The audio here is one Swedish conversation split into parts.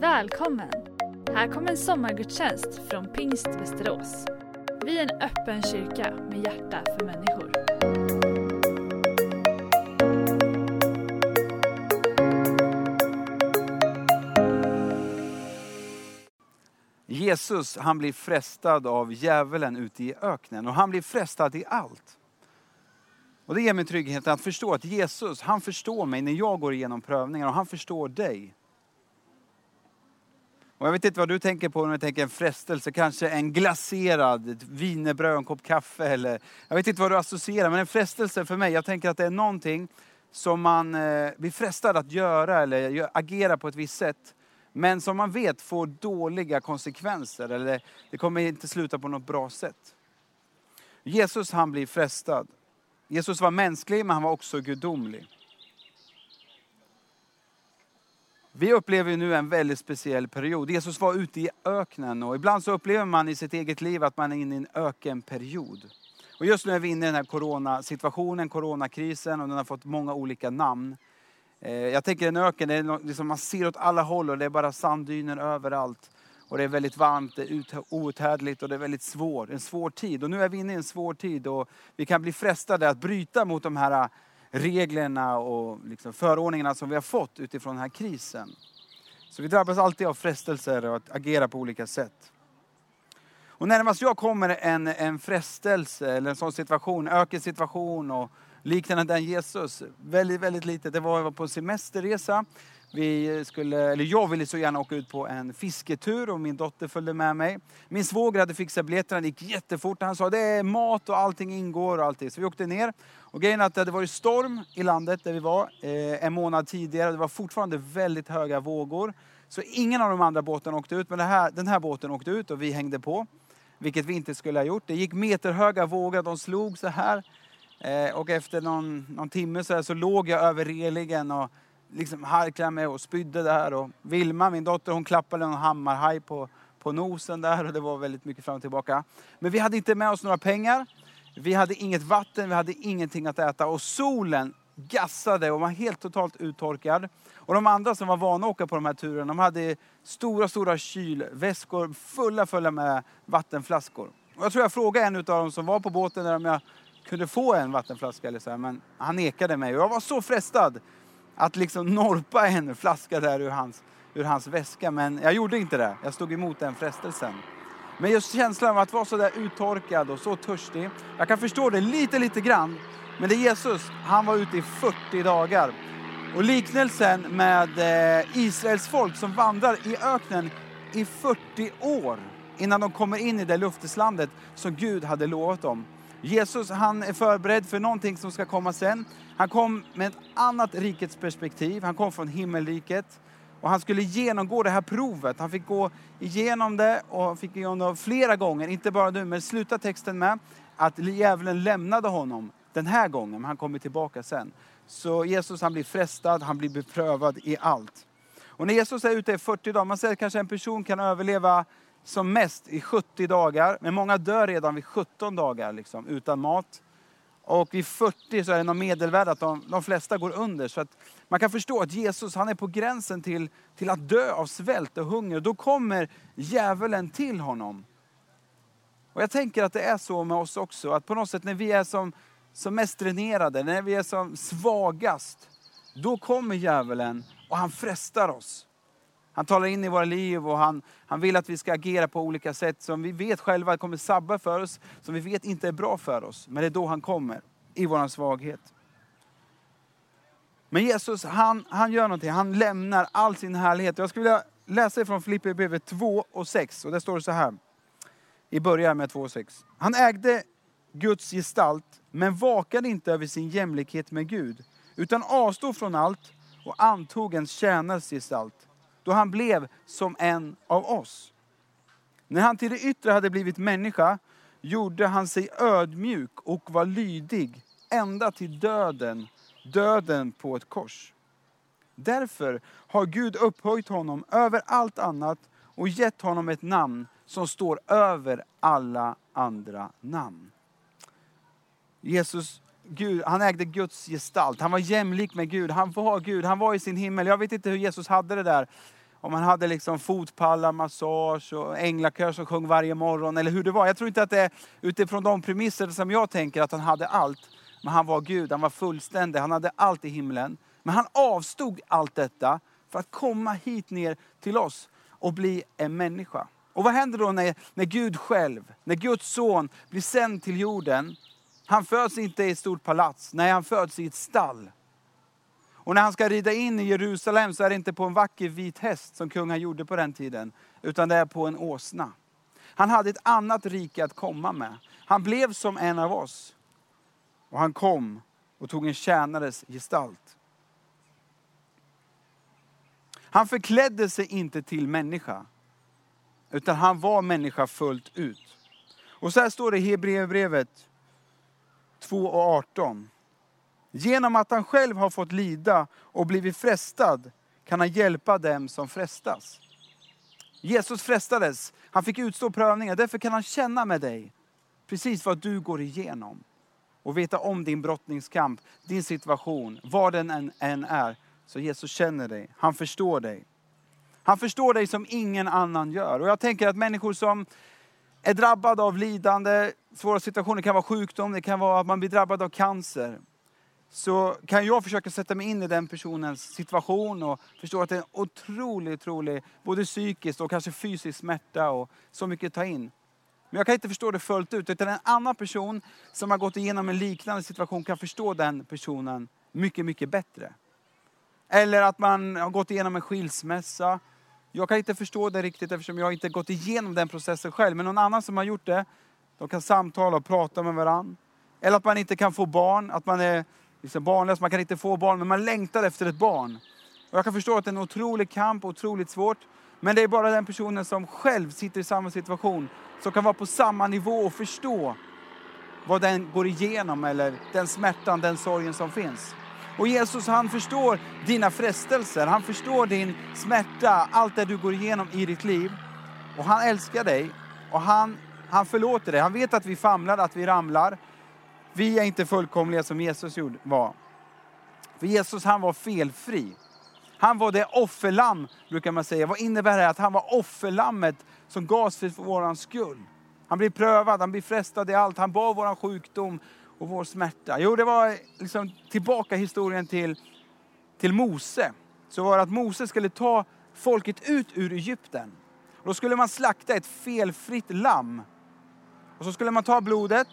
Välkommen! Här kommer en sommargudstjänst från Pingst Västerås. Vi är en öppen kyrka med hjärta för människor. Jesus han blir frestad av djävulen ute i öknen och han blir frestad i allt. Och det ger mig tryggheten att förstå att Jesus, han förstår mig när jag går igenom prövningar och han förstår dig. Och jag vet inte vad du tänker på när du tänker en frestelse, kanske en glaserad, ett en kopp kaffe eller jag vet inte vad du associerar, men en frestelse för mig, jag tänker att det är någonting som man eh, blir frestad att göra eller agera på ett visst sätt. Men som man vet får dåliga konsekvenser eller det kommer inte sluta på något bra sätt. Jesus han blir frestad. Jesus var mänsklig men han var också gudomlig. Vi upplever nu en väldigt speciell period. Jesus var ute i öknen och ibland så upplever man i sitt eget liv att man är inne i en ökenperiod. Och just nu är vi inne i den här coronasituationen, coronakrisen och den har fått många olika namn. Eh, jag tänker en öken, det är liksom man ser åt alla håll och det är bara sanddyner överallt. Och det är väldigt varmt, det är outhärdligt och det är väldigt svårt, en svår tid. Och nu är vi inne i en svår tid och vi kan bli frestade att bryta mot de här reglerna och liksom förordningarna som vi har fått utifrån den här krisen. Så vi drabbas alltid av frestelser och att agera på olika sätt. Och närmast jag kommer en, en frestelse eller en sån situation, ökensituation och liknande den Jesus. Väldigt, väldigt litet. Det var, jag var på semesterresa. Vi skulle, eller jag ville så gärna åka ut på en fisketur och min dotter följde med mig. Min svåger hade fixat biljetterna, det gick jättefort. Han sa det är mat och allting ingår och allting. Så vi åkte ner. Och grejen är att det hade varit storm i landet där vi var eh, en månad tidigare. Det var fortfarande väldigt höga vågor. Så ingen av de andra båtarna åkte ut, men här, den här båten åkte ut och vi hängde på. Vilket vi inte skulle ha gjort. Det gick meterhöga vågor, de slog så här. Eh, och efter någon, någon timme så, här, så låg jag över relingen och liksom harklade mig och spydde där. Och Vilma, min dotter, hon klappade en hammarhaj på, på nosen där och det var väldigt mycket fram och tillbaka. Men vi hade inte med oss några pengar. Vi hade inget vatten, vi hade ingenting att äta och solen gassade och var helt totalt uttorkad. Och de andra som var vana att åka på de här turerna, de hade stora, stora kylväskor fulla, fulla med vattenflaskor. Och jag tror jag frågade en av dem som var på båten där om jag kunde få en vattenflaska eller så här, men han nekade mig. Och jag var så frestad att liksom norpa en flaska där ur hans, ur hans väska. Men jag gjorde inte det. Jag stod emot den frestelsen. Men just känslan av att vara så där uttorkad och så törstig. Jag kan förstå det lite, lite grann. Men det Jesus, han var ute i 40 dagar. Och liknelsen med eh, Israels folk som vandrar i öknen i 40 år innan de kommer in i det löfteslandet. som Gud hade lovat dem. Jesus han är förberedd för någonting som ska komma sen. Han kom med ett annat rikets perspektiv. Han kom från himmelriket. Och han skulle genomgå det här provet. Han fick gå igenom det och fick igenom det flera gånger. Inte bara nu, men sluta texten med att djävulen lämnade honom den här gången. Men han kommer tillbaka sen. Så Jesus han blir frestad, han blir beprövad i allt. Och när Jesus är ute i 40 dagar, man säger att kanske en person kan överleva som mest i 70 dagar. Men många dör redan vid 17 dagar liksom, utan mat. Och vid 40 så är det någon medelvärde att de, de flesta går under. Så att man kan förstå att Jesus han är på gränsen till, till att dö av svält och hunger. Då kommer djävulen till honom. Och jag tänker att det är så med oss också. Att på något sätt när vi är som, som mest dränerade, när vi är som svagast. Då kommer djävulen och han frestar oss. Han talar in i våra liv och han, han vill att vi ska agera på olika sätt som vi vet själva kommer sabba för oss, som vi vet inte är bra för oss. Men det är då han kommer, i vår svaghet. Men Jesus, han, han gör någonting. Han lämnar all sin härlighet. Jag skulle vilja läsa från Filipperbrevet 2 och 6. Och där står det så här. I början med 2 och 6. Han ägde Guds gestalt, men vakade inte över sin jämlikhet med Gud. Utan avstod från allt och antog en tjänares gestalt då han blev som en av oss. När han till det yttre hade blivit människa gjorde han sig ödmjuk och var lydig ända till döden, döden på ett kors. Därför har Gud upphöjt honom över allt annat och gett honom ett namn som står över alla andra namn. Jesus, Gud, han ägde Guds gestalt. Han var jämlik med Gud. Han var Gud. Han var i sin himmel. Jag vet inte hur Jesus hade det där om han hade liksom fotpallar, massage och änglakör som sjöng varje morgon, eller hur det var. Jag tror inte att det är utifrån de premisser som jag tänker att han hade allt. Men han var Gud, han var fullständig, han hade allt i himlen. Men han avstod allt detta för att komma hit ner till oss och bli en människa. Och vad händer då när, när Gud själv, när Guds son blir sänd till jorden? Han föds inte i ett stort palats, nej han föds i ett stall. Och när han ska rida in i Jerusalem så är det inte på en vacker vit häst som kungen gjorde på den tiden, utan det är på en åsna. Han hade ett annat rike att komma med. Han blev som en av oss. Och han kom och tog en tjänares gestalt. Han förklädde sig inte till människa, utan han var människa fullt ut. Och så här står det i Hebreerbrevet 2 och 18. Genom att han själv har fått lida och blivit frestad kan han hjälpa dem som frestas. Jesus frestades, han fick utstå prövningar, därför kan han känna med dig precis vad du går igenom. Och veta om din brottningskamp, din situation, vad den än, än är. Så Jesus känner dig, han förstår dig. Han förstår dig som ingen annan gör. Och jag tänker att människor som är drabbad av lidande, svåra situationer, det kan vara sjukdom, det kan vara att man blir drabbad av cancer så kan jag försöka sätta mig in i den personens situation och förstå att det är en otrolig, otrolig, både psykisk och kanske fysisk smärta och så mycket att ta in. Men jag kan inte förstå det fullt ut, utan en annan person som har gått igenom en liknande situation kan förstå den personen mycket, mycket bättre. Eller att man har gått igenom en skilsmässa. Jag kan inte förstå det riktigt eftersom jag inte gått igenom den processen själv. Men någon annan som har gjort det, de kan samtala och prata med varandra. Eller att man inte kan få barn, att man är liksom barnlös, man kan inte få barn, men man längtar efter ett barn. Och jag kan förstå att det är en otrolig kamp, otroligt svårt. Men det är bara den personen som själv sitter i samma situation som kan vara på samma nivå och förstå vad den går igenom eller den smärtan, den sorgen som finns. Och Jesus han förstår dina frestelser, han förstår din smärta, allt det du går igenom i ditt liv. Och han älskar dig och han, han förlåter dig. Han vet att vi famlar, att vi ramlar. Vi är inte fullkomliga som Jesus var. För Jesus han var felfri. Han var det offerlamm, brukar man säga. Vad innebär det? Att han var offerlammet som gavs för vår skull. Han blir prövad, han blir frestad i allt. Han bar vår sjukdom och vår smärta. Jo, det var liksom tillbaka historien till, till Mose. Så var det att Mose skulle ta folket ut ur Egypten. då skulle man slakta ett felfritt lamm. Och så skulle man ta blodet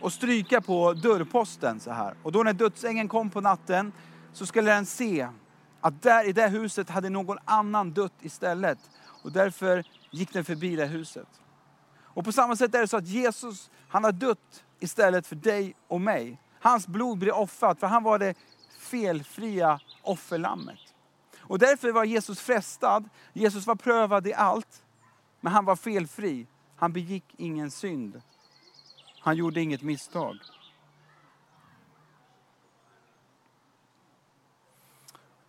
och stryka på dörrposten så här. Och då när dödsängeln kom på natten så skulle den se att där i det huset hade någon annan dött istället. Och därför gick den förbi det huset. Och på samma sätt är det så att Jesus, han har dött istället för dig och mig. Hans blod blir offrat för han var det felfria offerlammet. Och därför var Jesus frestad, Jesus var prövad i allt, men han var felfri. Han begick ingen synd. Han gjorde inget misstag.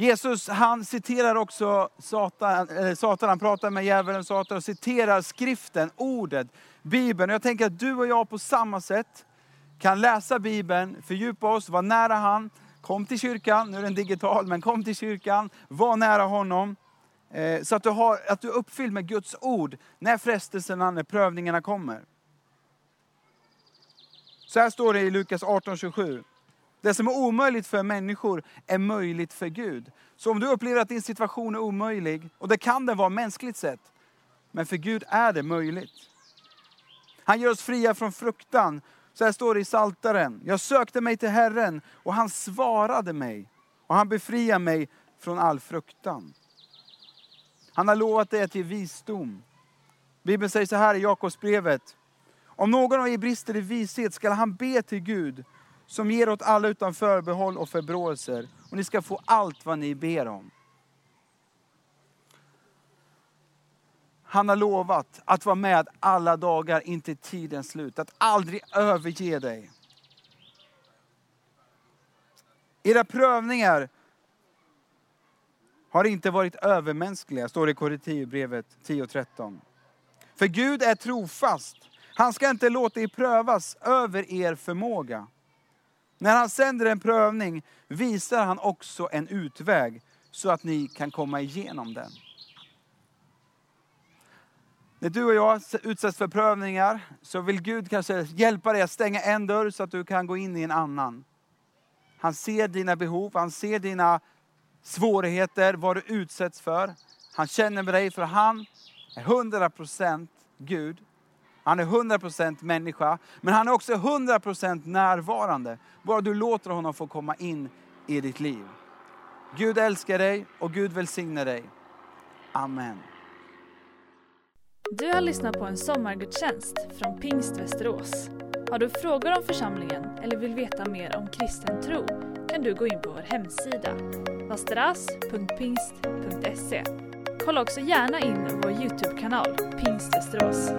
Jesus han citerar också Satan, Satan, han pratar med djävulen Satan och citerar skriften, ordet, Bibeln. Jag tänker att du och jag på samma sätt kan läsa Bibeln, fördjupa oss, vara nära han. Kom till kyrkan, nu är den digital, men kom till kyrkan, var nära honom. Eh, så att du, har, att du är uppfylld med Guds ord när frestelserna, när prövningarna kommer. Så här står det i Lukas 18.27. Det som är omöjligt för människor är möjligt för Gud. Så om du upplever att din situation är omöjlig, och det kan den vara mänskligt sett, men för Gud är det möjligt. Han gör oss fria från fruktan. Så här står det i Saltaren. Jag sökte mig till Herren och han svarade mig och han befriade mig från all fruktan. Han har lovat dig att ge visdom. Bibeln säger så här i Jakobsbrevet. Om någon av er brister i vishet skall han be till Gud som ger åt alla utan förbehåll och förbråelser och ni ska få allt vad ni ber om. Han har lovat att vara med alla dagar in till tidens slut, att aldrig överge dig. Era prövningar har inte varit övermänskliga, står det i Korinthierbrevet 10.13. För Gud är trofast han ska inte låta er prövas över er förmåga. När han sänder en prövning visar han också en utväg så att ni kan komma igenom den. När du och jag utsätts för prövningar så vill Gud kanske hjälpa dig att stänga en dörr så att du kan gå in i en annan. Han ser dina behov, han ser dina svårigheter, vad du utsätts för. Han känner med dig för han är 100% Gud. Han är 100% människa, men han är också 100% närvarande. Bara du låter honom få komma in i ditt liv. Gud älskar dig och Gud välsignar dig. Amen. Du har lyssnat på en sommargudstjänst från Pingst Västerås. Har du frågor om församlingen eller vill veta mer om kristen tro kan du gå in på vår hemsida, vasteras.pingst.se. Kolla också gärna in vår Youtube-kanal, Pingst Västerås.